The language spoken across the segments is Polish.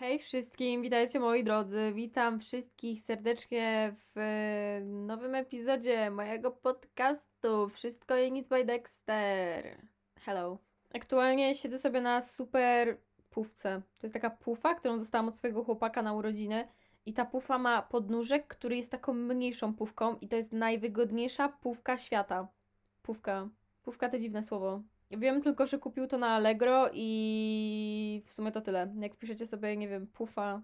Hej wszystkim, witajcie moi drodzy. Witam wszystkich serdecznie w e, nowym epizodzie mojego podcastu Wszystko i nic by Dexter. Hello. Aktualnie siedzę sobie na super pufce. To jest taka pufa, którą dostałam od swojego chłopaka na urodziny. I ta pufa ma podnóżek, który jest taką mniejszą pufką i to jest najwygodniejsza pufka świata. Pufka. Pufka to dziwne słowo. Wiem tylko, że kupił to na Allegro i w sumie to tyle. Jak piszecie sobie, nie wiem, pufa,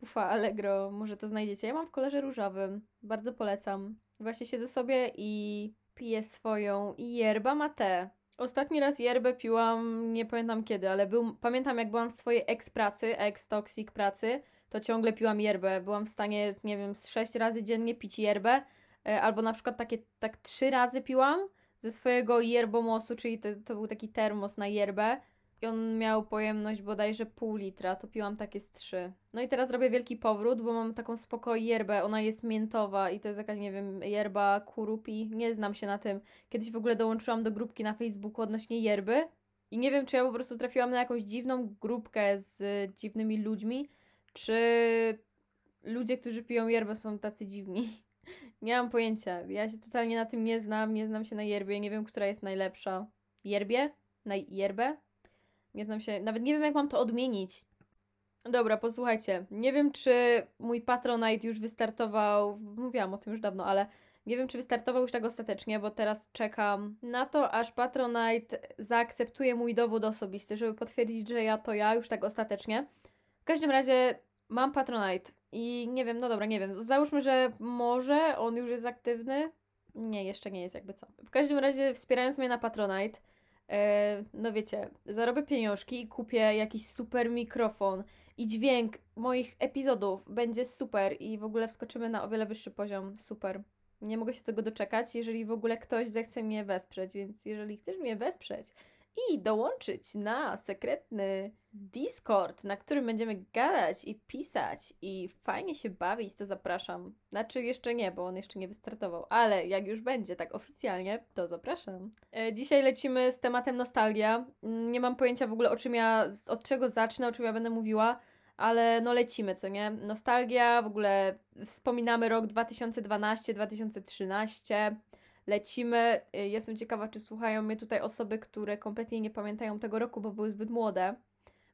pufa Allegro, może to znajdziecie. Ja mam w kolorze różowym. Bardzo polecam. Właśnie siedzę sobie i piję swoją yerba mate. Ostatni raz yerbę piłam, nie pamiętam kiedy, ale był, pamiętam jak byłam w swojej ex-pracy, ex-toxic pracy, to ciągle piłam yerbę. Byłam w stanie, nie wiem, z sześć razy dziennie pić yerbę, e, albo na przykład takie, tak trzy razy piłam, ze swojego yerbomosu, czyli to, to był taki termos na yerbę. I on miał pojemność bodajże pół litra, to piłam takie z trzy. No i teraz robię wielki powrót, bo mam taką spoko yerbę, ona jest miętowa i to jest jakaś, nie wiem, yerba kurupi, nie znam się na tym. Kiedyś w ogóle dołączyłam do grupki na Facebooku odnośnie yerby i nie wiem, czy ja po prostu trafiłam na jakąś dziwną grupkę z dziwnymi ludźmi, czy ludzie, którzy piją yerbę są tacy dziwni. Nie mam pojęcia. Ja się totalnie na tym nie znam. Nie znam się na yerbie. Nie wiem, która jest najlepsza. Yerbie? Na yerbę? Nie znam się. Nawet nie wiem, jak mam to odmienić. Dobra, posłuchajcie. Nie wiem, czy mój Patronite już wystartował. Mówiłam o tym już dawno, ale nie wiem, czy wystartował już tak ostatecznie, bo teraz czekam na to, aż Patronite zaakceptuje mój dowód osobisty, żeby potwierdzić, że ja to ja już tak ostatecznie. W każdym razie mam Patronite i nie wiem, no dobra, nie wiem. Załóżmy, że może on już jest aktywny. Nie, jeszcze nie jest jakby co. W każdym razie wspierając mnie na Patronite, e, no wiecie, zarobię pieniążki i kupię jakiś super mikrofon i dźwięk moich epizodów będzie super i w ogóle wskoczymy na o wiele wyższy poziom. Super. Nie mogę się tego doczekać, jeżeli w ogóle ktoś zechce mnie wesprzeć, więc jeżeli chcesz mnie wesprzeć, i dołączyć na sekretny Discord, na którym będziemy gadać i pisać i fajnie się bawić, to zapraszam. Znaczy jeszcze nie, bo on jeszcze nie wystartował, ale jak już będzie tak oficjalnie, to zapraszam. E, dzisiaj lecimy z tematem nostalgia. Nie mam pojęcia w ogóle o czym ja, od czego zacznę, o czym ja będę mówiła, ale no lecimy, co nie? Nostalgia, w ogóle wspominamy rok 2012-2013 lecimy. Y, jestem ciekawa, czy słuchają mnie tutaj osoby, które kompletnie nie pamiętają tego roku, bo były zbyt młode.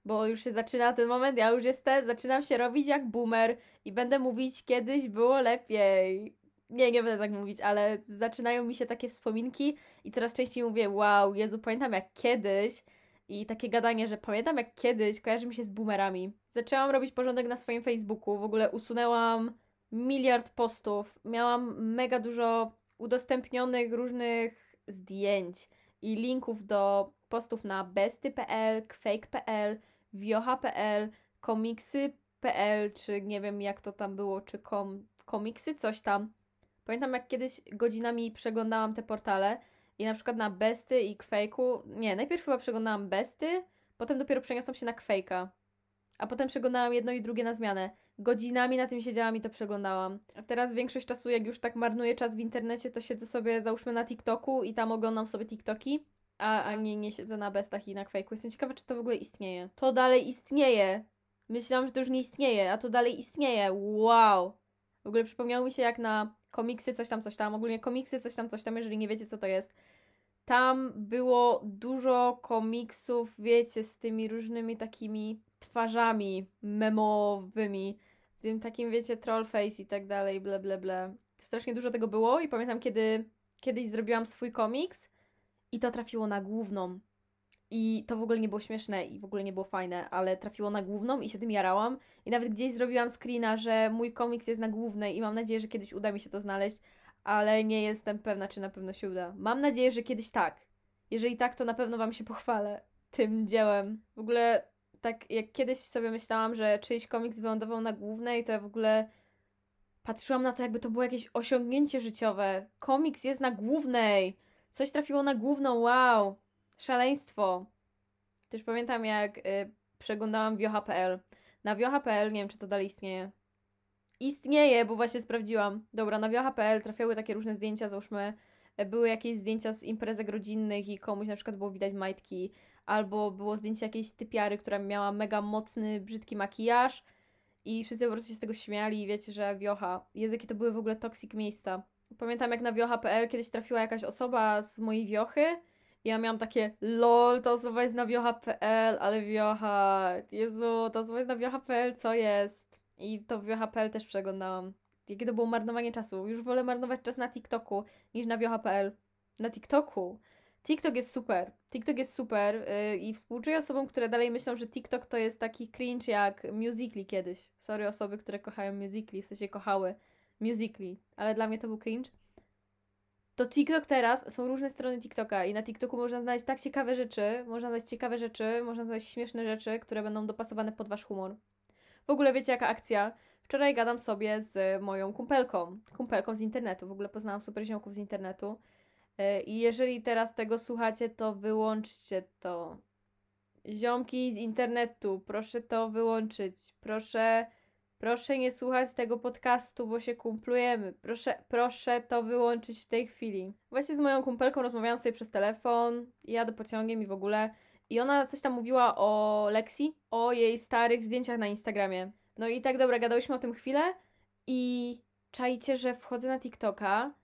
Bo już się zaczyna ten moment, ja już jestem, zaczynam się robić jak boomer i będę mówić kiedyś było lepiej. Nie, nie będę tak mówić, ale zaczynają mi się takie wspominki i coraz częściej mówię, wow, Jezu, pamiętam jak kiedyś. I takie gadanie, że pamiętam jak kiedyś, kojarzy mi się z boomerami. Zaczęłam robić porządek na swoim Facebooku, w ogóle usunęłam miliard postów, miałam mega dużo udostępnionych różnych zdjęć i linków do postów na besty.pl, fake.pl, wiocha.pl, komiksy.pl, czy nie wiem jak to tam było, czy kom, komiksy, coś tam. Pamiętam jak kiedyś godzinami przeglądałam te portale i na przykład na Besty i Kwake'u, nie, najpierw chyba przeglądałam Besty, potem dopiero przeniosłam się na Kwake'a. A potem przeglądałam jedno i drugie na zmianę. Godzinami na tym siedziałam i to przeglądałam. A teraz większość czasu, jak już tak marnuję czas w internecie, to siedzę sobie, załóżmy, na TikToku i tam oglądam sobie TikToki, a, a nie, nie siedzę na bestach i na kwejku. Jestem ciekawa, czy to w ogóle istnieje. To dalej istnieje! Myślałam, że to już nie istnieje, a to dalej istnieje. Wow! W ogóle przypomniało mi się, jak na komiksy, coś tam, coś tam, ogólnie komiksy, coś tam, coś tam, jeżeli nie wiecie, co to jest. Tam było dużo komiksów, wiecie, z tymi różnymi takimi twarzami memowymi, z tym takim, wiecie, trollface i tak dalej, ble, ble, ble. Strasznie dużo tego było i pamiętam, kiedy kiedyś zrobiłam swój komiks i to trafiło na główną. I to w ogóle nie było śmieszne i w ogóle nie było fajne, ale trafiło na główną i się tym jarałam. I nawet gdzieś zrobiłam screena, że mój komiks jest na głównej i mam nadzieję, że kiedyś uda mi się to znaleźć, ale nie jestem pewna, czy na pewno się uda. Mam nadzieję, że kiedyś tak. Jeżeli tak, to na pewno Wam się pochwalę tym dziełem. W ogóle tak jak kiedyś sobie myślałam, że czyjś komiks wylądował na głównej, to ja w ogóle patrzyłam na to, jakby to było jakieś osiągnięcie życiowe. Komiks jest na głównej! Coś trafiło na główną, wow! Szaleństwo! Też pamiętam, jak y, przeglądałam wiocha.pl. Na wiocha.pl, nie wiem, czy to dalej istnieje. Istnieje, bo właśnie sprawdziłam. Dobra, na wiocha.pl trafiały takie różne zdjęcia, załóżmy, były jakieś zdjęcia z imprezek rodzinnych i komuś na przykład było widać majtki, albo było zdjęcie jakiejś typiary, która miała mega mocny, brzydki makijaż i wszyscy po prostu się z tego śmiali i wiecie, że wiocha. Jezu, jakie to były w ogóle toksik miejsca. Pamiętam jak na wiocha.pl kiedyś trafiła jakaś osoba z mojej wiochy i ja miałam takie lol, ta osoba jest na wiocha.pl, ale wiocha, Jezu, ta osoba jest na wiocha.pl, co jest? I to wiocha.pl też przeglądałam. Jakie to było marnowanie czasu. Już wolę marnować czas na TikToku niż na wiocha.pl. Na TikToku. TikTok jest super. TikTok jest super yy, i współczuję osobom, które dalej myślą, że TikTok to jest taki cringe jak Musically kiedyś. Sorry osoby, które kochają Musically, w sensie kochały Musically, ale dla mnie to był cringe. To TikTok teraz, są różne strony TikToka i na TikToku można znaleźć tak ciekawe rzeczy, można znaleźć ciekawe rzeczy, można znaleźć śmieszne rzeczy, które będą dopasowane pod wasz humor. W ogóle wiecie jaka akcja? Wczoraj gadam sobie z moją kumpelką, kumpelką z internetu, w ogóle poznałam super ziomków z internetu I jeżeli teraz tego słuchacie, to wyłączcie to. Ziomki z internetu, proszę to wyłączyć. Proszę, proszę nie słuchać tego podcastu, bo się kumplujemy. Proszę, proszę to wyłączyć w tej chwili. Właśnie z moją kumpelką rozmawiałam sobie przez telefon, jadę pociągiem i w ogóle. I ona coś tam mówiła o Lexi, o jej starych zdjęciach na Instagramie. No i tak dobra, gadałyśmy o tym chwilę i czajcie, że wchodzę na TikToka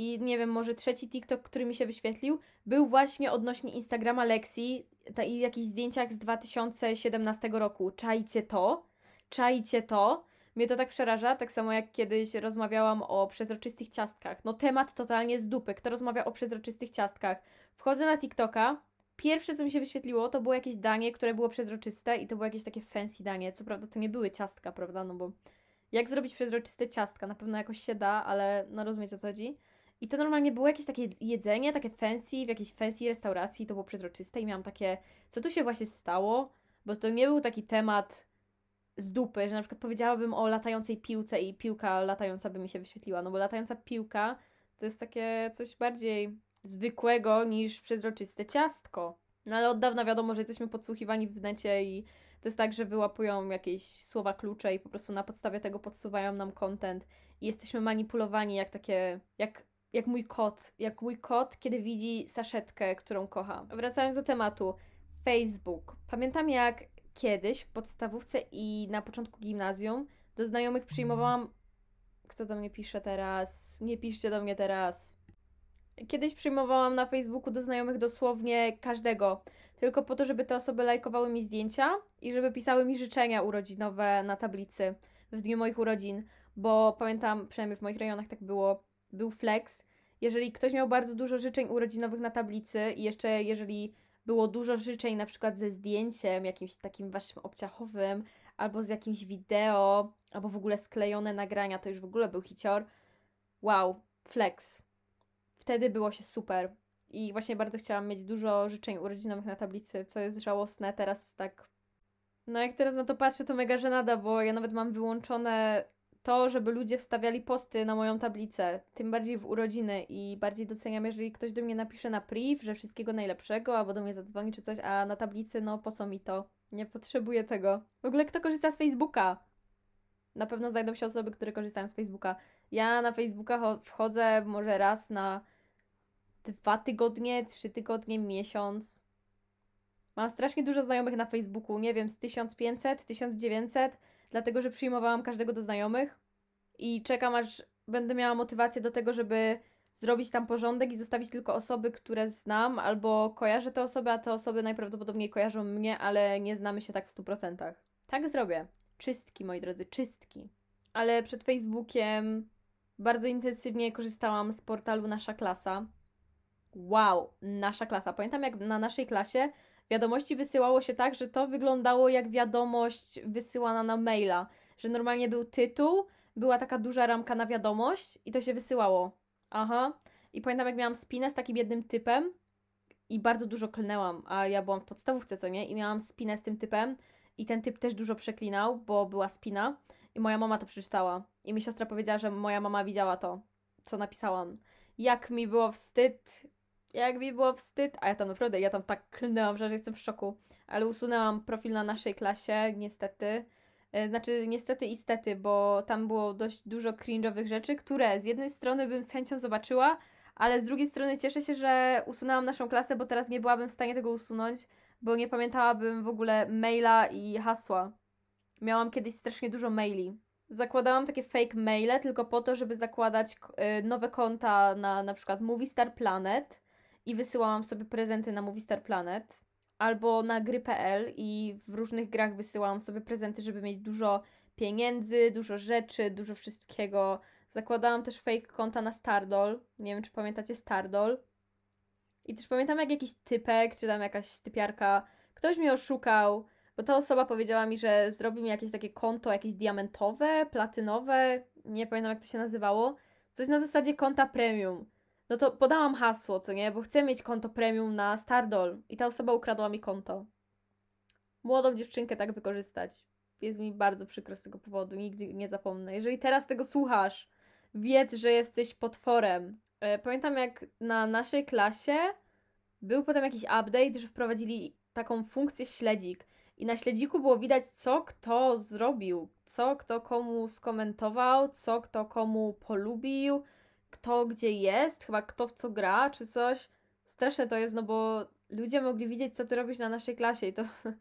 i nie wiem, może trzeci TikTok, który mi się wyświetlił, był właśnie odnośnie Instagrama Lexi i jakichś zdjęciach z 2017 roku. Czajcie to? Czajcie to? Mnie to tak przeraża, tak samo jak kiedyś rozmawiałam o przezroczystych ciastkach. No temat totalnie z dupy. Kto rozmawia o przezroczystych ciastkach? Wchodzę na TikToka, pierwsze co mi się wyświetliło to było jakieś danie, które było przezroczyste i to było jakieś takie fancy danie. Co prawda to nie były ciastka, prawda? No bo jak zrobić przezroczyste ciastka? Na pewno jakoś się da, ale no rozumiecie o co chodzi. I to normalnie było jakieś takie jedzenie, takie fancy, w jakiejś fancy restauracji, to było przezroczyste i miałam takie, co tu się właśnie stało? Bo to nie był taki temat z dupy, że na przykład powiedziałabym o latającej piłce i piłka latająca by mi się wyświetliła, no bo latająca piłka to jest takie coś bardziej zwykłego niż przezroczyste ciastko. No ale od dawna wiadomo, że jesteśmy podsłuchiwani w necie i to jest tak, że wyłapują jakieś słowa klucze i po prostu na podstawie tego podsuwają nam content i jesteśmy manipulowani jak takie, jak jak mój kot, jak mój kot, kiedy widzi saszetkę, którą kocha. Wracając do tematu, Facebook. Pamiętam jak kiedyś w podstawówce i na początku gimnazjum do znajomych przyjmowałam. Kto do mnie pisze teraz? Nie piszcie do mnie teraz. Kiedyś przyjmowałam na Facebooku do znajomych dosłownie każdego, tylko po to, żeby te osoby lajkowały mi zdjęcia i żeby pisały mi życzenia urodzinowe na tablicy w dniu moich urodzin, bo pamiętam, przynajmniej w moich rejonach tak było, był flex. Jeżeli ktoś miał bardzo dużo życzeń urodzinowych na tablicy i jeszcze jeżeli było dużo życzeń na przykład ze zdjęciem jakimś takim waszym obciachowym, albo z jakimś wideo, albo w ogóle sklejone nagrania, to już w ogóle był hicior. Wow, flex. Wtedy było się super. I właśnie bardzo chciałam mieć dużo życzeń urodzinowych na tablicy, co jest żałosne teraz tak. No jak teraz na to patrzę, to mega żenada, bo ja nawet mam wyłączone to, żeby ludzie wstawiali posty na moją tablicę, tym bardziej w urodziny i bardziej doceniam, jeżeli ktoś do mnie napisze na priv, że wszystkiego najlepszego, albo do mnie zadzwoni czy coś, a na tablicy, no po co mi to? Nie potrzebuję tego. W ogóle kto korzysta z Facebooka? Na pewno znajdą się osoby, które korzystają z Facebooka. Ja na Facebooka wchodzę może raz na dwa tygodnie, trzy tygodnie, miesiąc. Mam strasznie dużo znajomych na Facebooku, nie wiem, z 1500, 1900 dlatego że przyjmowałam każdego do znajomych i czekam aż będę miała motywację do tego, żeby zrobić tam porządek i zostawić tylko osoby, które znam, albo kojarzę te osoby, a te osoby najprawdopodobniej kojarzą mnie, ale nie znamy się tak w 100%. Tak zrobię. Czystki, moi drodzy, czystki. Ale przed Facebookiem bardzo intensywnie korzystałam z portalu Nasza Klasa. Wow, Nasza Klasa. Pamiętam jak na naszej klasie wiadomości wysyłało się tak, że to wyglądało jak wiadomość wysyłana na maila, że normalnie był tytuł, była taka duża ramka na wiadomość i to się wysyłało. Aha. I pamiętam, jak miałam spinę z takim jednym typem i bardzo dużo klnęłam, a ja byłam w podstawówce, co nie? I miałam spinę z tym typem i ten typ też dużo przeklinał, bo była spina i moja mama to przeczytała. I mi siostra powiedziała, że moja mama widziała to, co napisałam. Jak mi było wstyd, jak mi było wstyd, a ja tam naprawdę, ja tam tak klnęłam, że jestem w szoku, ale usunęłam profil na naszej klasie, niestety. E, znaczy, niestety i stety, bo tam było dość dużo cringe'owych rzeczy, które z jednej strony bym z chęcią zobaczyła, ale z drugiej strony cieszę się, że usunęłam naszą klasę, bo teraz nie byłabym w stanie tego usunąć, bo nie pamiętałabym w ogóle maila i hasła. Miałam kiedyś strasznie dużo maili. Zakładałam takie fake maile tylko po to, żeby zakładać y, nowe konta na na przykład Movie Star Planet i wysyłałam sobie prezenty na Movie Star Planet albo na gry.pl i w różnych grach wysyłałam sobie prezenty, żeby mieć dużo pieniędzy, dużo rzeczy, dużo wszystkiego. Zakładałam też fake konta na Stardoll. Nie wiem, czy pamiętacie Stardoll. I też pamiętam, jak jakiś typek, czy tam jakaś typiarka, ktoś mnie oszukał, bo ta osoba powiedziała mi, że zrobi mi jakieś takie konto, jakieś diamentowe, platynowe, nie pamiętam jak to się nazywało, coś na zasadzie konta premium. No to podałam hasło, co nie, bo chcę mieć konto premium na Stardoll i ta osoba ukradła mi konto. Młodą dziewczynkę tak wykorzystać. Jest mi bardzo przykro z tego powodu, nigdy nie zapomnę. Jeżeli teraz tego słuchasz, wiedz, że jesteś potworem. E, pamiętam jak na naszej klasie był potem jakiś update, że wprowadzili taką funkcję śledzik. I na śledziku było widać, co kto zrobił, co kto komu skomentował, co kto komu polubił, kto gdzie jest, chyba kto w co gra, czy coś. Straszne to jest, no bo ludzie mogli widzieć, co ty robisz na naszej klasie i to.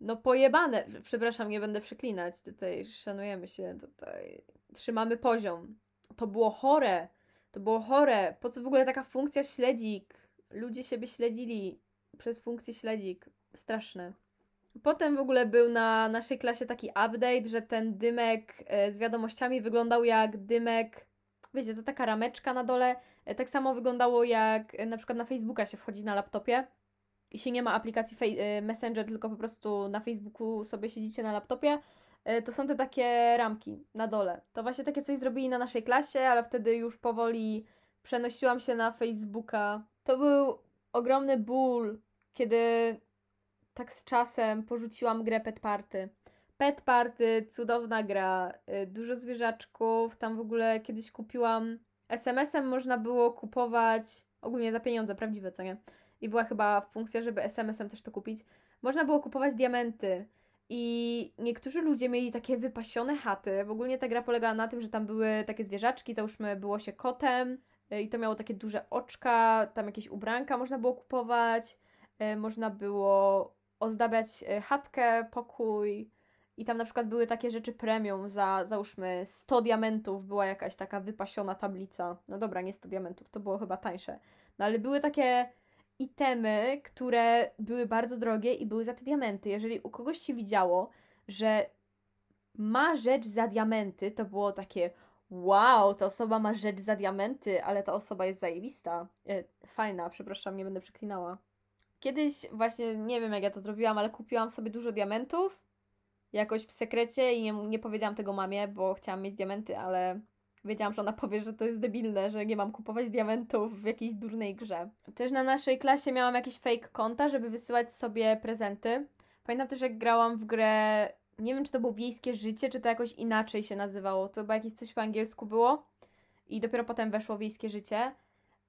No pojebane. Przepraszam, nie będę przeklinać. Tutaj szanujemy się, tutaj trzymamy poziom. To było chore. To było chore. Po co w ogóle taka funkcja śledzik? Ludzie siebie śledzili przez funkcję śledzik. Straszne. Potem w ogóle był na naszej klasie taki update, że ten dymek e, z wiadomościami wyglądał jak dymek, wiecie, to taka rameczka na dole. E, tak samo wyglądało jak e, na przykład na Facebooka się wchodzi na laptopie i się nie ma aplikacji Messenger, tylko po prostu na Facebooku sobie siedzicie na laptopie, to są te takie ramki na dole. To właśnie takie coś zrobili na naszej klasie, ale wtedy już powoli przenosiłam się na Facebooka. To był ogromny ból, kiedy tak z czasem porzuciłam grę Pet Party. Pet Party, cudowna gra, y, dużo zwierzaczków, tam w ogóle kiedyś kupiłam SMS-em można było kupować ogólnie za pieniądze, prawdziwe, co nie? I była chyba funkcja, żeby SMS-em też to kupić. Można było kupować diamenty. I niektórzy ludzie mieli takie wypasione chaty. W ogóle ta gra polegała na tym, że tam były takie zwierzaczki, załóżmy było się kotem y, i to miało takie duże oczka, tam jakieś ubranka można było kupować, y, można było ozdabiać chatkę, pokój i tam na przykład były takie rzeczy premium za załóżmy 100 diamentów, była jakaś taka wypasiona tablica. No dobra, nie 100 diamentów, to było chyba tańsze. No ale były takie itemy, które były bardzo drogie i były za te diamenty. Jeżeli u kogoś się widziało, że ma rzecz za diamenty, to było takie wow, ta osoba ma rzecz za diamenty, ale ta osoba jest zajebista. E, fajna, przepraszam, nie będę przeklinała. Kiedyś właśnie, nie wiem jak ja to zrobiłam, ale kupiłam sobie dużo diamentów jakoś w sekrecie i nie, nie powiedziałam tego mamie, bo chciałam mieć diamenty, ale wiedziałam, że ona powie, że to jest debilne, że nie mam kupować diamentów w jakiejś durnej grze. Też na naszej klasie miałam jakieś fake konta, żeby wysyłać sobie prezenty. Pamiętam też, jak grałam w grę, nie wiem, czy to było Wiejskie Życie, czy to jakoś inaczej się nazywało. To chyba jakieś coś po angielsku było. I dopiero potem weszło Wiejskie Życie.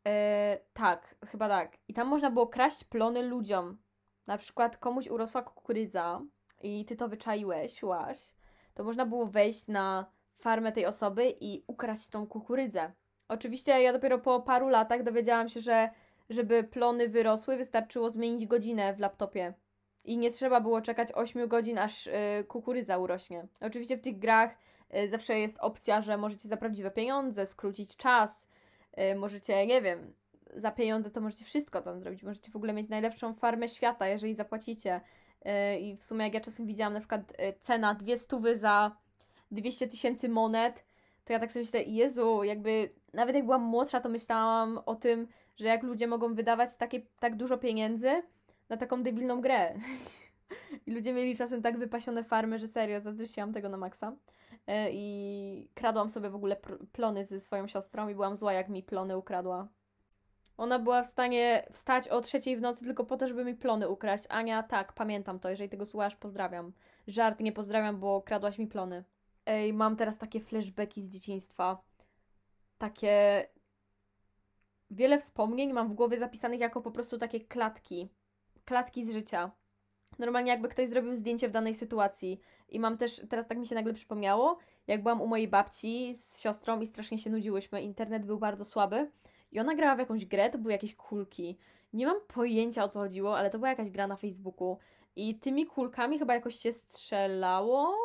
E, tak, chyba tak. I tam można było kraść plony ludziom. Na przykład komuś urosła kukurydza i ty to wyczaiłeś, łaś, to można było wejść na farmę tej osoby i ukraść tą kukurydzę. Oczywiście ja dopiero po paru latach dowiedziałam się, że żeby plony wyrosły, wystarczyło zmienić godzinę w laptopie. I nie trzeba było czekać 8 godzin, aż y, kukurydza urośnie. Oczywiście w tych grach y, zawsze jest opcja, że możecie za prawdziwe pieniądze skrócić czas, Y, możecie, nie wiem, za pieniądze to możecie wszystko tam zrobić. Możecie w ogóle mieć najlepszą farmę świata, jeżeli zapłacicie. Y, I w sumie, jak ja czasem widziałam na przykład y, cena dwie stówy za 200 tysięcy monet, to ja tak sobie myślę, Jezu, jakby nawet jak byłam młodsza, to myślałam o tym, że jak ludzie mogą wydawać takie, tak dużo pieniędzy na taką debilną grę. I ludzie mieli czasem tak wypasione farmy, że serio, zazdrościłam tego na maksa. E, i kradłam sobie w ogóle plony ze swoją siostrą i byłam zła, jak mi plony ukradła. Ona była w stanie wstać o trzeciej w nocy tylko po to, żeby mi plony ukraść. Ania, tak, pamiętam to. Jeżeli tego słuchasz, pozdrawiam. Żart, nie pozdrawiam, bo kradłaś mi plony. Ej, mam teraz takie flashbacki z dzieciństwa. Takie... Wiele wspomnień mam w głowie zapisanych jako po prostu takie klatki. Klatki z życia. Normalnie jakby ktoś zrobił zdjęcie w danej sytuacji. I mam też, teraz tak mi się nagle przypomniało, jak byłam u mojej babci z siostrą i strasznie się nudziłyśmy, internet był bardzo słaby. I ona grała w jakąś grę, to były jakieś kulki. Nie mam pojęcia o co chodziło, ale to była jakaś gra na Facebooku. I tymi kulkami chyba jakoś się strzelało.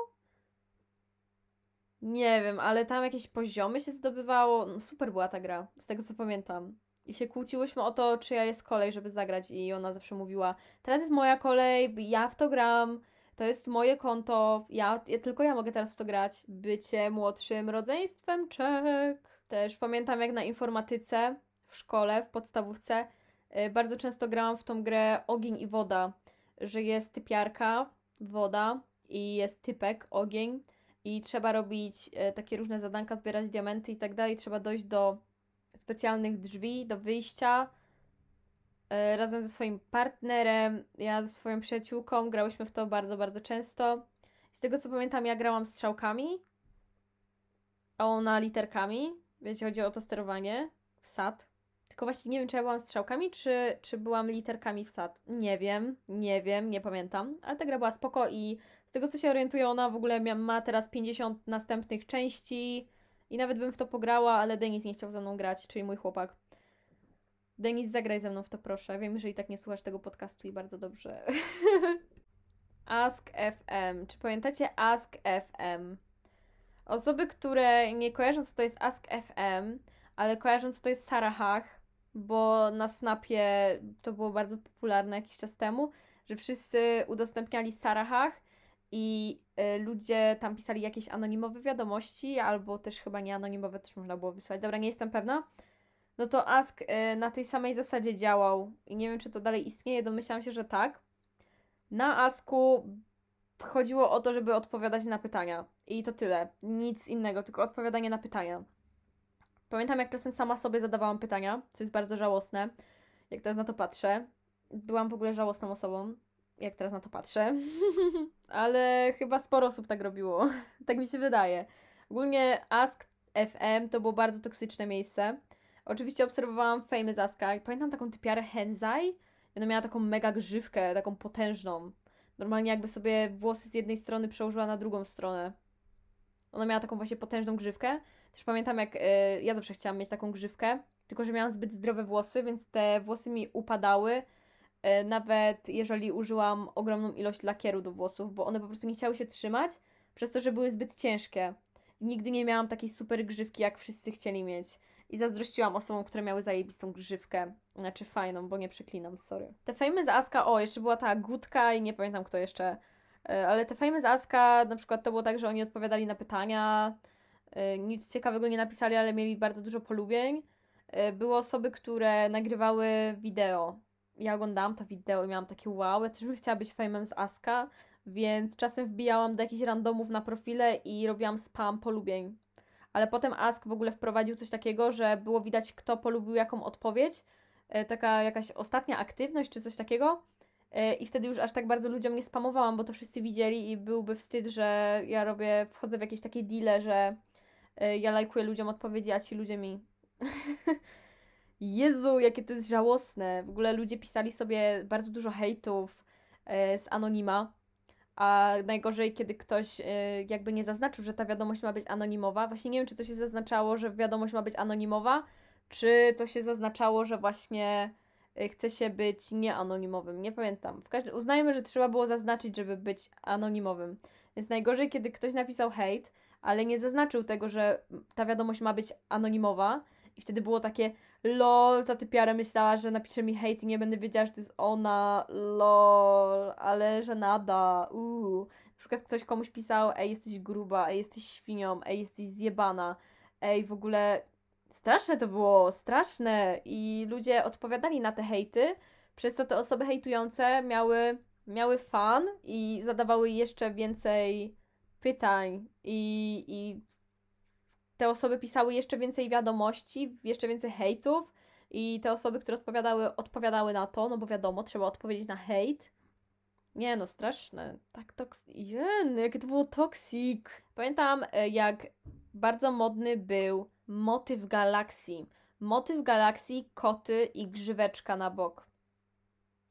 Nie wiem, ale tam jakieś poziomy się zdobywało. No, super była ta gra, z tego co pamiętam. I się kłóciłyśmy o to, czyja jest kolej, żeby zagrać. I ona zawsze mówiła: Teraz jest moja kolej, ja w to gram, to jest moje konto, ja, ja tylko ja mogę teraz w to grać. Bycie młodszym rodzeństwem, czek. Też pamiętam, jak na informatyce w szkole, w podstawówce, yy, bardzo często grałam w tą grę Ogień i Woda, że jest typiarka, woda i jest typek, ogień i trzeba robić e, takie różne zadanka, zbierać diamenty i tak dalej. Trzeba dojść do specjalnych drzwi, do wyjścia e, razem ze swoim partnerem. Ja ze swoją przyjaciółką grałyśmy w to bardzo, bardzo często. Z tego co pamiętam, ja grałam strzałkami, a ona literkami. Wiecie, chodzi o to sterowanie w SAT. Tylko właśnie nie wiem, czy ja byłam strzałkami, czy, czy byłam literkami w SAT. Nie wiem, nie wiem, nie pamiętam. Ale ta gra była spoko i z tego co się orientuję, ona w ogóle ma teraz 50 następnych części i nawet bym w to pograła, ale Denis nie chciał ze mną grać, czyli mój chłopak. Denis, zagraj ze mną w to proszę. Wiem, że i tak nie słuchasz tego podcastu i bardzo dobrze. Ask FM. Czy pamiętacie Ask FM? Osoby, które nie kojarzą, co to jest Ask FM, ale kojarzą, co to jest Sarahach, bo na Snapie to było bardzo popularne jakiś czas temu, że wszyscy udostępniali Sarahach i y, ludzie tam pisali jakieś anonimowe wiadomości, albo też chyba nie anonimowe też można było wysłać. Dobra, nie jestem pewna. No to Ask y, na tej samej zasadzie działał i nie wiem, czy to dalej istnieje, domyślam się, że tak. Na Asku chodziło o to, żeby odpowiadać na pytania. I to tyle. Nic innego, tylko odpowiadanie na pytania. Pamiętam, jak czasem sama sobie zadawałam pytania, co jest bardzo żałosne, jak teraz na to patrzę. Byłam w ogóle żałosną osobą jak teraz na to patrzę. Ale chyba sporo osób tak robiło. tak mi się wydaje. Ogólnie Ask FM to było bardzo toksyczne miejsce. Oczywiście obserwowałam Famous Aska. Pamiętam taką typiarę Henzai. Ona miała taką mega grzywkę, taką potężną. Normalnie jakby sobie włosy z jednej strony przełożyła na drugą stronę. Ona miała taką właśnie potężną grzywkę. Też pamiętam, jak y, ja zawsze chciałam mieć taką grzywkę, tylko że miałam zbyt zdrowe włosy, więc te włosy mi upadały E, nawet jeżeli użyłam ogromną ilość lakieru do włosów, bo one po prostu nie chciały się trzymać, przez to, że były zbyt ciężkie. Nigdy nie miałam takiej super grzywki, jak wszyscy chcieli mieć. I zazdrościłam osobom, które miały zajebistą grzywkę. Znaczy fajną, bo nie przeklinam, sorry. Te fejmy z Aska, o, jeszcze była ta Gutka i nie pamiętam kto jeszcze. E, ale te z Aska, na przykład to było tak, że oni odpowiadali na pytania, e, nic ciekawego nie napisali, ale mieli bardzo dużo polubień. Były osoby, które nagrywały wideo ja oglądałam to wideo i miałam takie wow, ja też bym chciała być famem z Aska, więc czasem wbijałam do jakichś randomów na profile i robiłam spam polubień. Ale potem Ask w ogóle wprowadził coś takiego, że było widać, kto polubił jaką odpowiedź, e, taka jakaś ostatnia aktywność czy coś takiego. E, I wtedy już aż tak bardzo ludziom nie spamowałam, bo to wszyscy widzieli i byłby wstyd, że ja robię, wchodzę w jakieś takie deale, że e, ja lajkuję ludziom odpowiedzi, a ci ludzie mi. Jezu, jakie to jest żałosne. W ogóle ludzie pisali sobie bardzo dużo hejtów e, z anonima, a najgorzej, kiedy ktoś jakby nie zaznaczył, że ta wiadomość ma być anonimowa. Właśnie nie wiem, czy to się zaznaczało, że wiadomość ma być anonimowa, czy to się zaznaczało, że właśnie chce się być nieanonimowym. Nie pamiętam. W uznajmy, że trzeba było zaznaczyć, żeby być anonimowym. Więc najgorzej, kiedy ktoś napisał hejt, ale nie zaznaczył tego, że ta wiadomość ma być anonimowa. I wtedy było takie, lol, ta typiara myślała, że napisze mi hejt i nie będę wiedziała, że to jest ona, lol, ale że nada, uuu. Na przykład ktoś komuś pisał, ej, jesteś gruba, ej, jesteś świnią, ej, jesteś zjebana, ej, w ogóle straszne to było, straszne i ludzie odpowiadali na te hejty, przez co te osoby hejtujące miały, miały fan i zadawały jeszcze więcej pytań i, i te osoby pisały jeszcze więcej wiadomości, jeszcze więcej hejtów i te osoby, które odpowiadały, odpowiadały na to, no bo wiadomo, trzeba odpowiedzieć na hejt. Nie no, straszne. Tak toksik. Jen, jakie to było toksik. Pamiętam, e, jak bardzo modny był motyw galaksji. Motyw galaksji, koty i grzyweczka na bok.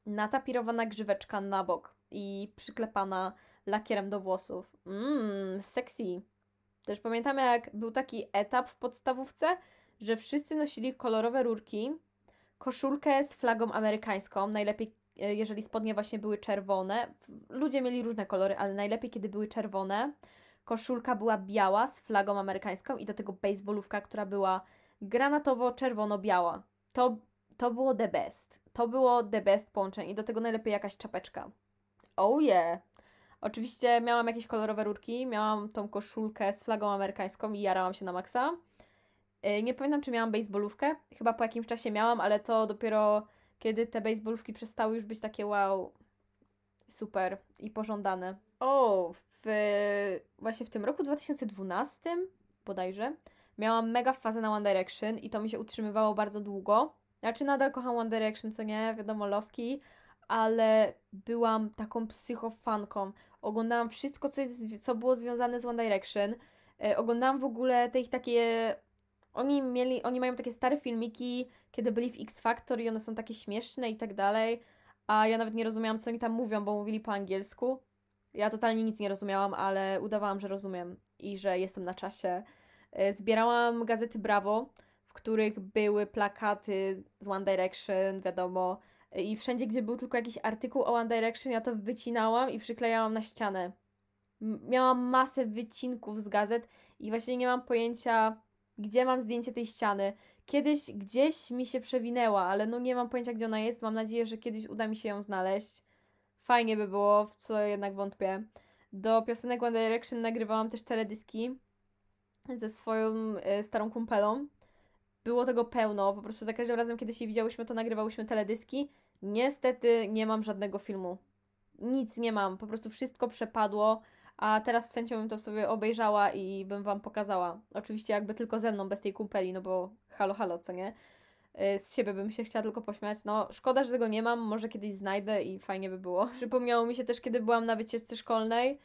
Natapirowana grzyweczka na bok i przyklepana lakierem do włosów. Mmm, sexy. Też pamiętam, jak był taki etap w podstawówce, że wszyscy nosili kolorowe rurki, koszulkę z flagą amerykańską, najlepiej e, jeżeli spodnie właśnie były czerwone. Ludzie mieli różne kolory, ale najlepiej kiedy były czerwone. Koszulka była biała z flagą amerykańską i do tego baseballówka, która była granatowo-czerwono-biała. To, to było the best. To było the best połączenie i do tego najlepiej jakaś czapeczka. Oh yeah! Oczywiście miałam jakieś kolorowe rurki, miałam tą koszulkę z flagą amerykańską i jarałam się na maksa. E, nie pamiętam, czy miałam baseballówkę. Chyba po jakimś czasie miałam, ale to dopiero kiedy te baseballówki przestały już być takie wow, super i pożądane. O, w, właśnie w tym roku 2012 bodajże miałam mega fazę na One Direction i to mi się utrzymywało bardzo długo. Znaczy nadal kocham One Direction, co nie, wiadomo, lowki, ale byłam taką psychofanką. Oglądałam wszystko, co, jest, co było związane z One Direction. E, oglądałam w ogóle te ich takie oni mieli, oni mają takie stare filmiki, kiedy byli w X Factor i one są takie śmieszne i tak dalej, a ja nawet nie rozumiałam, co oni tam mówią, bo mówili po angielsku. Ja totalnie nic nie rozumiałam, ale udawałam, że rozumiem i że jestem na czasie. E, zbierałam gazety Bravo, w których były plakaty z One Direction, wiadomo, i wszędzie, gdzie był tylko jakiś artykuł o One Direction, ja to wycinałam i przyklejałam na ścianę. Miałam masę wycinków z gazet i właśnie nie mam pojęcia, gdzie mam zdjęcie tej ściany. Kiedyś gdzieś mi się przewinęła, ale no nie mam pojęcia, gdzie ona jest. Mam nadzieję, że kiedyś uda mi się ją znaleźć. Fajnie by było, w co jednak wątpię. Do piosenek One Direction nagrywałam też teledyski ze swoją y, starą kumpelą. Było tego pełno, po prostu za każdym razem, kiedy się widziałyśmy, to nagrywałyśmy teledyski. Niestety nie mam żadnego filmu. Nic nie mam, po prostu wszystko przepadło a teraz z chęcią bym to sobie obejrzała i bym Wam pokazała. Oczywiście jakby tylko ze mną, bez tej kumpeli, no bo halo, halo, co nie? Y, z siebie bym się chciała tylko pośmiać. No, szkoda, że tego nie mam, może kiedyś znajdę i fajnie by było. Przypomniało mi się też, kiedy byłam na wycieczce szkolnej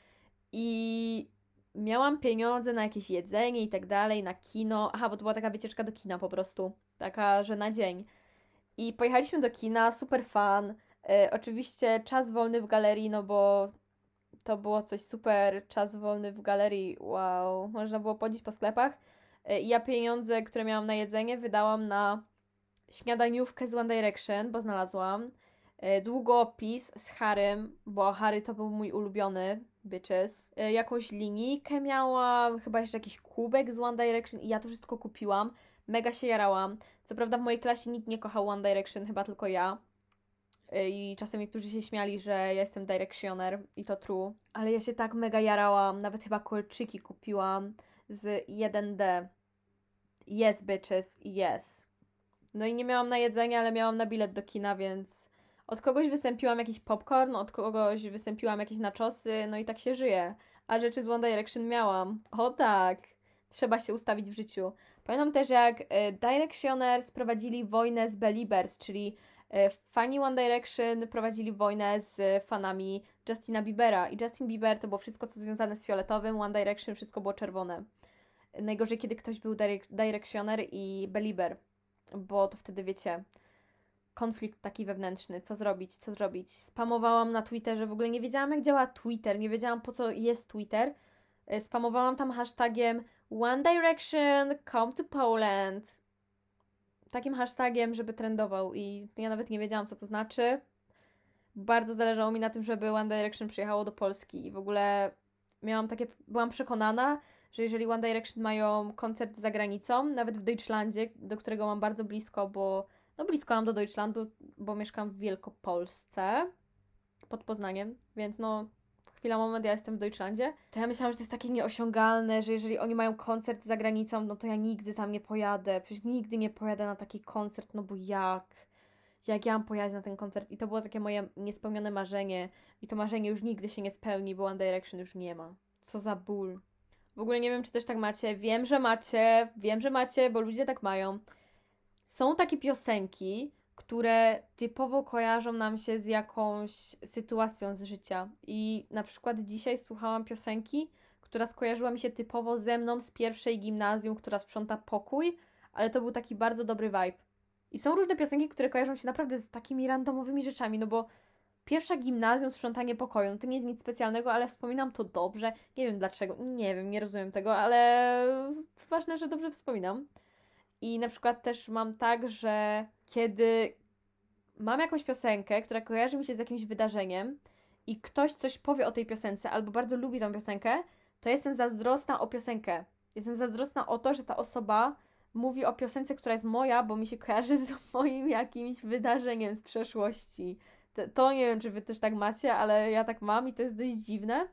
i miałam pieniądze na jakieś jedzenie i tak dalej, na kino. Aha, bo to była taka wycieczka do kina po prostu. Taka, że na dzień. I pojechaliśmy do kina, super fan. Y, oczywiście czas wolny w galerii, no bo to było coś super, czas wolny w galerii, wow, można było chodzić po sklepach. E, I ja pieniądze, które miałam na jedzenie, wydałam na śniadaniówkę z One Direction, bo znalazłam. E, długopis z Harrym, bo Harry to był mój ulubiony, bitches. E, jakąś linijkę miałam, chyba jeszcze jakiś kubek z One Direction i ja to wszystko kupiłam. Mega się jarałam. Co prawda w mojej klasie nikt nie kochał One Direction, chyba tylko ja. Y, i czasem niektórzy się śmiali, że ja jestem directioner i to true, ale ja się tak mega jarałam, nawet chyba kolczyki kupiłam z 1D. Yes, bitches, yes. No i nie miałam na jedzenie, ale miałam na bilet do kina, więc od kogoś wysępiłam jakiś popcorn, od kogoś wysępiłam jakieś naczosy, no i tak się żyje. A rzeczy z One Direction miałam. O tak, trzeba się ustawić w życiu. Pamiętam też, jak y, Directioners prowadzili wojnę z Beliebers, czyli E, fani One Direction prowadzili wojnę z fanami Justina Biebera i Justin Bieber to było wszystko, co związane z fioletowym, One Direction wszystko było czerwone. Najgorzej, kiedy ktoś był Directioner i Belieber, bo to wtedy, wiecie, konflikt taki wewnętrzny, co zrobić, co zrobić. Spamowałam na Twitterze, w ogóle nie wiedziałam, jak działa Twitter, nie wiedziałam, po co jest Twitter. E, spamowałam tam hashtagiem One Direction, come to Poland takim hashtagiem, żeby trendował i ja nawet nie wiedziałam, co to znaczy. Bardzo zależało mi na tym, żeby One Direction przyjechało do Polski i w ogóle miałam takie, byłam przekonana, że jeżeli One Direction mają koncert za granicą, nawet w Deutschlandzie, do którego mam bardzo blisko, bo no blisko mam do Deutschlandu, bo mieszkam w Wielkopolsce pod Poznaniem, więc no chwila, moment, ja jestem w Deutschlandzie, to ja myślałam, że to jest takie nieosiągalne, że jeżeli oni mają koncert za granicą, no to ja nigdy tam nie pojadę. Przecież nigdy nie pojadę na taki koncert, no bo jak? Jak ja mam pojechać na ten koncert? I to było takie moje niespełnione marzenie. I to marzenie już nigdy się nie spełni, bo One Direction już nie ma. Co za ból. W ogóle nie wiem, czy też tak macie. Wiem, że macie. Wiem, że macie, bo ludzie tak mają. Są takie piosenki, które typowo kojarzą nam się z jakąś sytuacją z życia. I na przykład dzisiaj słuchałam piosenki, która skojarzyła mi się typowo ze mną z pierwszej gimnazjum, która sprząta pokój, ale to był taki bardzo dobry vibe. I są różne piosenki, które kojarzą się naprawdę z takimi randomowymi rzeczami, no bo pierwsza gimnazjum, sprzątanie pokoju, no to nie jest nic specjalnego, ale wspominam to dobrze. Nie wiem dlaczego, nie wiem, nie rozumiem tego, ale ważne, że dobrze wspominam. I na przykład też mam tak, że kiedy mam jakąś piosenkę, która kojarzy mi się z jakimś wydarzeniem i ktoś coś powie o tej piosence albo bardzo lubi tą piosenkę, to jestem zazdrosna o piosenkę. Jestem zazdrosna o to, że ta osoba mówi o piosence, która jest moja, bo mi się kojarzy z moim jakimś wydarzeniem z przeszłości. To, nie wiem, czy wy też tak macie, ale ja tak mam i to jest dość dziwne.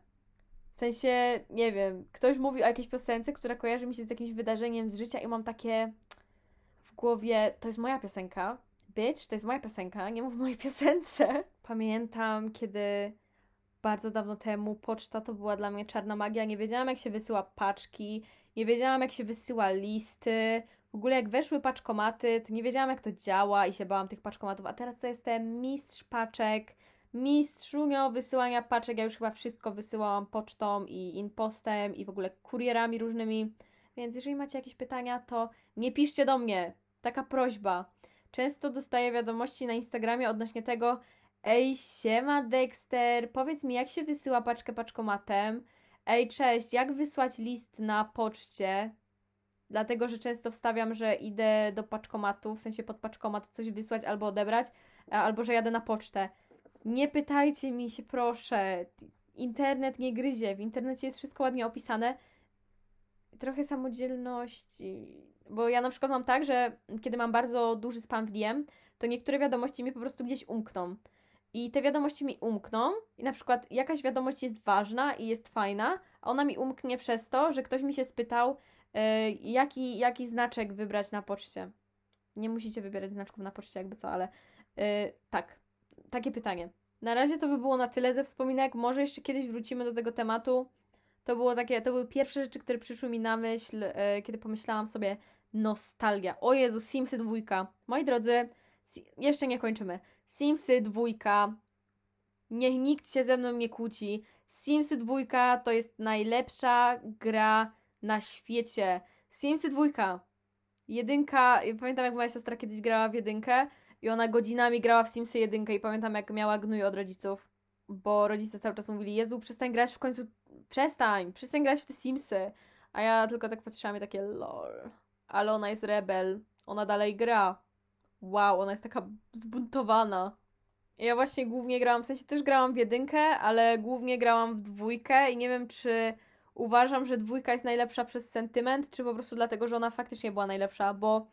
W sensie, nie wiem, ktoś mówi o jakiejś piosence, która kojarzy mi się z jakimś wydarzeniem z życia i mam takie w głowie, to jest moja piosenka, bitch, to jest moja piosenka, nie mów mojej piosence. Pamiętam, kiedy bardzo dawno temu poczta to była dla mnie czarna magia, nie wiedziałam jak się wysyła paczki, nie wiedziałam jak się wysyła listy, w ogóle jak weszły paczkomaty, to nie wiedziałam jak to działa i się bałam tych paczkomatów, a teraz to jestem mistrz paczek, mistrzunio wysyłania paczek, ja już chyba wszystko wysyłałam pocztą i inpostem i w ogóle kurierami różnymi, więc jeżeli macie jakieś pytania, to nie piszcie do mnie, taka prośba. Często dostaję wiadomości na Instagramie odnośnie tego, ej siema Dexter, powiedz mi jak się wysyła paczkę paczkomatem, ej cześć, jak wysłać list na poczcie, dlatego że często wstawiam, że idę do paczkomatu, w sensie pod paczkomat coś wysłać albo odebrać, albo że jadę na pocztę. Nie pytajcie mi się, proszę. Internet nie gryzie. W internecie jest wszystko ładnie opisane. Trochę samodzielności. Bo ja na przykład mam tak, że kiedy mam bardzo duży spam w DM, to niektóre wiadomości mi po prostu gdzieś umkną. I te wiadomości mi umkną, i na przykład jakaś wiadomość jest ważna i jest fajna, a ona mi umknie przez to, że ktoś mi się spytał, jaki, jaki znaczek wybrać na poczcie. Nie musicie wybierać znaczków na poczcie, jakby co, ale yy, tak, takie pytanie. Na razie to by było na tyle ze wspominek. Może jeszcze kiedyś wrócimy do tego tematu. To było takie, to były pierwsze rzeczy, które przyszły mi na myśl, yy, kiedy pomyślałam sobie nostalgia. O Jezu, Simsy dwójka. Moi drodzy, jeszcze nie kończymy. Simsy dwójka. Niech nikt się ze mną nie kłóci. Simsy dwójka to jest najlepsza gra na świecie. Simsy dwójka. Jedynka, pamiętam jak moja siostra kiedyś grała w jedynkę i ona godzinami grała w Simsy jedynkę i pamiętam jak miała gnój od rodziców, bo rodzice cały czas mówili, Jezu, przestań grać w końcu, przestań, przestań grać w te Simsy. A ja tylko tak patrzyłam i takie lol. Ale ona jest rebel, ona dalej gra. Wow, ona jest taka zbuntowana. Ja właśnie głównie grałam, w sensie też grałam w jedynkę, ale głównie grałam w dwójkę i nie wiem, czy uważam, że dwójka jest najlepsza przez sentyment, czy po prostu dlatego, że ona faktycznie była najlepsza, bo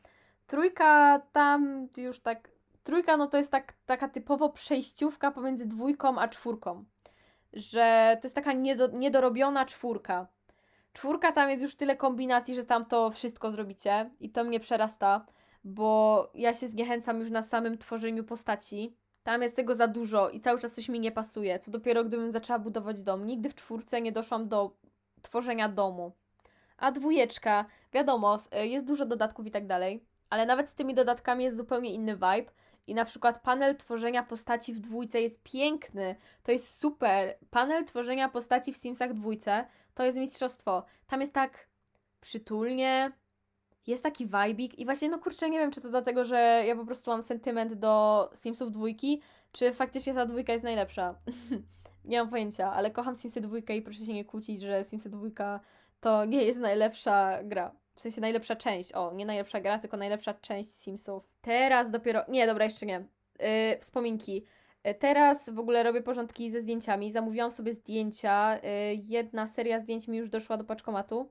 trójka tam już tak trójka no to jest tak, taka typowo przejściówka pomiędzy dwójką a czwórką. Że to jest taka niedo, niedorobiona czwórka. Czwórka tam jest już tyle kombinacji, że tam to wszystko zrobicie i to mnie przerasta, bo ja się zniechęcam już na samym tworzeniu postaci. Tam jest tego za dużo i cały czas coś mi nie pasuje. Co dopiero gdybym zaczęła budować dom. Nigdy w czwórce nie doszłam do tworzenia domu. A dwójeczka, wiadomo, jest dużo dodatków i tak dalej, ale nawet z tymi dodatkami jest zupełnie inny vibe. I na przykład panel tworzenia postaci w dwójce jest piękny. To jest super. Panel tworzenia postaci w Simsach dwójce to jest mistrzostwo. Tam jest tak przytulnie, jest taki vibik i właśnie, no kurczę, nie wiem, czy to dlatego, że ja po prostu mam sentyment do Simsów dwójki, czy faktycznie ta dwójka jest najlepsza. nie mam pojęcia, ale kocham Simsy dwójkę i proszę się nie kłócić, że Simsy dwójka to nie jest najlepsza gra. W sensie najlepsza część. O, nie najlepsza gra, tylko najlepsza część Simsów. Teraz dopiero. Nie, dobra, jeszcze nie. Yy, wspominki. Yy, teraz w ogóle robię porządki ze zdjęciami. Zamówiłam sobie zdjęcia. Yy, jedna seria zdjęć mi już doszła do paczkomatu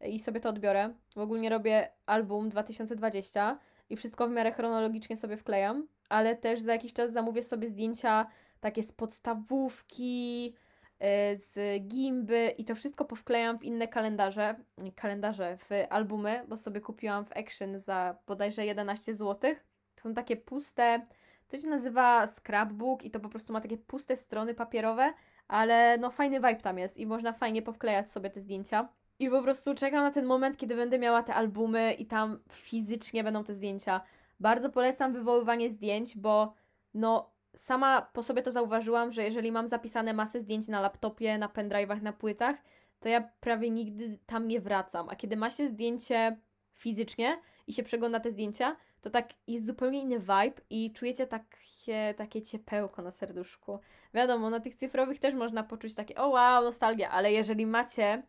yy, i sobie to odbiorę. W ogóle robię album 2020 i wszystko w miarę chronologicznie sobie wklejam, ale też za jakiś czas zamówię sobie zdjęcia takie z podstawówki, E, z gimby i to wszystko powklejam w inne kalendarze, kalendarze, w albumy, bo sobie kupiłam w Action za bodajże 11 zł. To są takie puste, to się nazywa scrapbook i to po prostu ma takie puste strony papierowe, ale no fajny vibe tam jest i można fajnie powklejać sobie te zdjęcia. I po prostu czekam na ten moment, kiedy będę miała te albumy i tam fizycznie będą te zdjęcia. Bardzo polecam wywoływanie zdjęć, bo no sama po sobie to zauważyłam, że jeżeli mam zapisane masę zdjęć na laptopie, na pendrive'ach, na płytach, to ja prawie nigdy tam nie wracam. A kiedy ma się zdjęcie fizycznie i się przegląda te zdjęcia, to tak jest zupełnie inny vibe i czujecie takie, takie ciepełko na serduszku. Wiadomo, na tych cyfrowych też można poczuć takie, o wow, nostalgia, ale jeżeli macie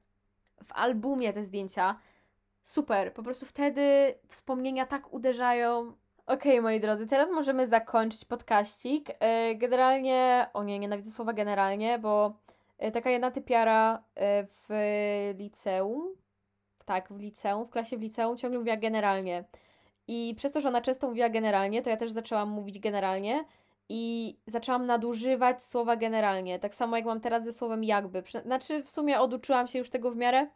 w albumie te zdjęcia, super. Po prostu wtedy wspomnienia tak uderzają. Okej, okay, moi drodzy, teraz możemy zakończyć podkaścik. E, generalnie, o nie, nienawidzę słowa generalnie, bo e, taka jedna typiara e, w liceum, tak, w liceum, w klasie w liceum ciągle mówiła generalnie. I przez to, że ona często mówiła generalnie, to ja też zaczęłam mówić generalnie i zaczęłam nadużywać słowa generalnie. Tak samo jak mam teraz ze słowem jakby. Znaczy, w sumie oduczyłam się już tego w miarę,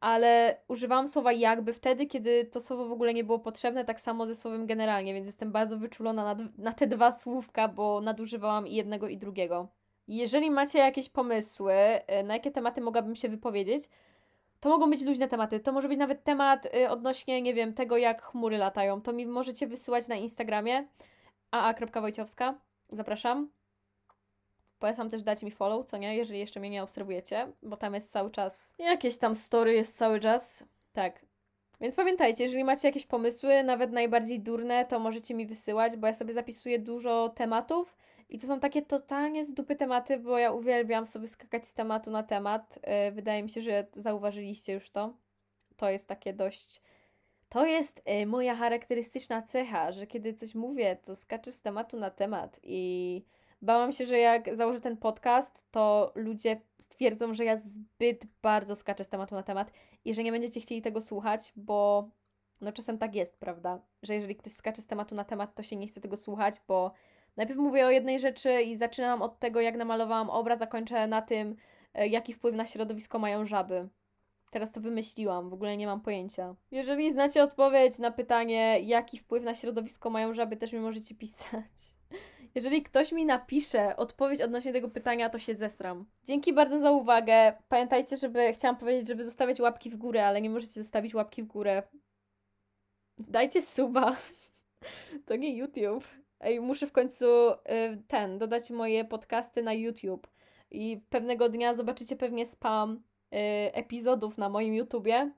ale używałam słowa jakby wtedy, kiedy to słowo w ogóle nie było potrzebne, tak samo ze słowem generalnie, więc jestem bardzo wyczulona na, na te dwa słówka, bo nadużywałam i jednego i drugiego. Jeżeli macie jakieś pomysły, y, na jakie tematy mogłabym się wypowiedzieć, to mogą być luźne tematy. To może być nawet temat y, odnośnie, nie wiem, tego, jak chmury latają. To mi możecie wysyłać na Instagramie aa.wojciowska. Zapraszam. Polecam też dać mi follow, co nie, jeżeli jeszcze mnie nie obserwujecie, bo tam jest cały czas jakieś tam story jest cały czas. Tak. Więc pamiętajcie, jeżeli macie jakieś pomysły, nawet najbardziej durne, to możecie mi wysyłać, bo ja sobie zapisuję dużo tematów i to są takie totalnie z dupy tematy, bo ja uwielbiam sobie skakać z tematu na temat. Yy, wydaje mi się, że zauważyliście już to. To jest takie dość. To jest yy, moja charakterystyczna cecha, że kiedy coś mówię, to skaczę z tematu na temat i Bałam się, że jak założę ten podcast, to ludzie stwierdzą, że ja zbyt bardzo skaczę z tematu na temat i że nie będziecie chcieli tego słuchać, bo no czasem tak jest, prawda? Że jeżeli ktoś skacze z tematu na temat, to się nie chce tego słuchać, bo najpierw mówię o jednej rzeczy i zaczynam od tego, jak namalowałam obraz, a kończę na tym, e, jaki wpływ na środowisko mają żaby. Teraz to wymyśliłam, w ogóle nie mam pojęcia. Jeżeli znacie odpowiedź na pytanie, jaki wpływ na środowisko mają żaby, też mi możecie pisać. Jeżeli ktoś mi napisze odpowiedź odnośnie tego pytania, to się zesram. Dzięki bardzo za uwagę. Pamiętajcie, żeby chciałam powiedzieć, żeby zostawiać łapki w górę, ale nie możecie zostawić łapki w górę. Dajcie suba. To nie YouTube. Ej, muszę w końcu y, ten, dodać moje podcasty na YouTube. I pewnego dnia zobaczycie pewnie spam y, epizodów na moim YouTubie.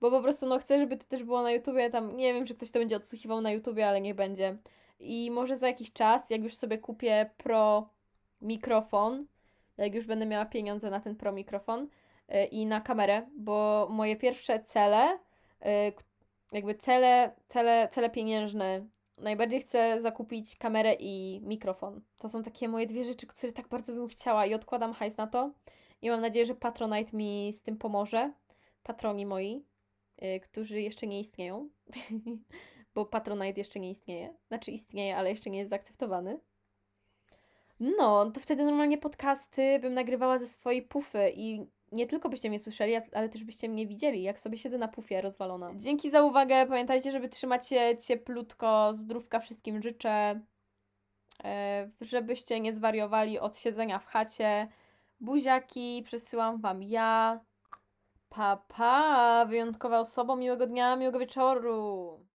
Bo po prostu no chcę, żeby to też było na YouTubie. Tam nie wiem, czy ktoś to będzie odsłuchiwał na YouTubie, ale niech będzie. I może za jakiś czas, jak już sobie kupię pro mikrofon, jak już będę miała pieniądze na ten pro mikrofon yy, i na kamerę, bo moje pierwsze cele, yy, jakby cele, cele, cele pieniężne, najbardziej chcę zakupić kamerę i mikrofon. To są takie moje dwie rzeczy, które tak bardzo bym chciała i odkładam hajs na to. I mam nadzieję, że Patronite mi z tym pomoże. Patroni moi, yy, którzy jeszcze nie istnieją. bo Patronite jeszcze nie istnieje. Znaczy istnieje, ale jeszcze nie jest zaakceptowany. No, to wtedy normalnie podcasty bym nagrywała ze swojej pufy i nie tylko byście mnie słyszeli, ale też byście mnie widzieli, jak sobie siedzę na pufie rozwalona. Dzięki za uwagę. Pamiętajcie, żeby trzymać się cieplutko, zdrówka wszystkim życzę. E, żebyście nie zwariowali od siedzenia w chacie. Buziaki przesyłam Wam ja. Pa, pa, wyjątkowa osoba, miłego dnia, miłego wieczoru.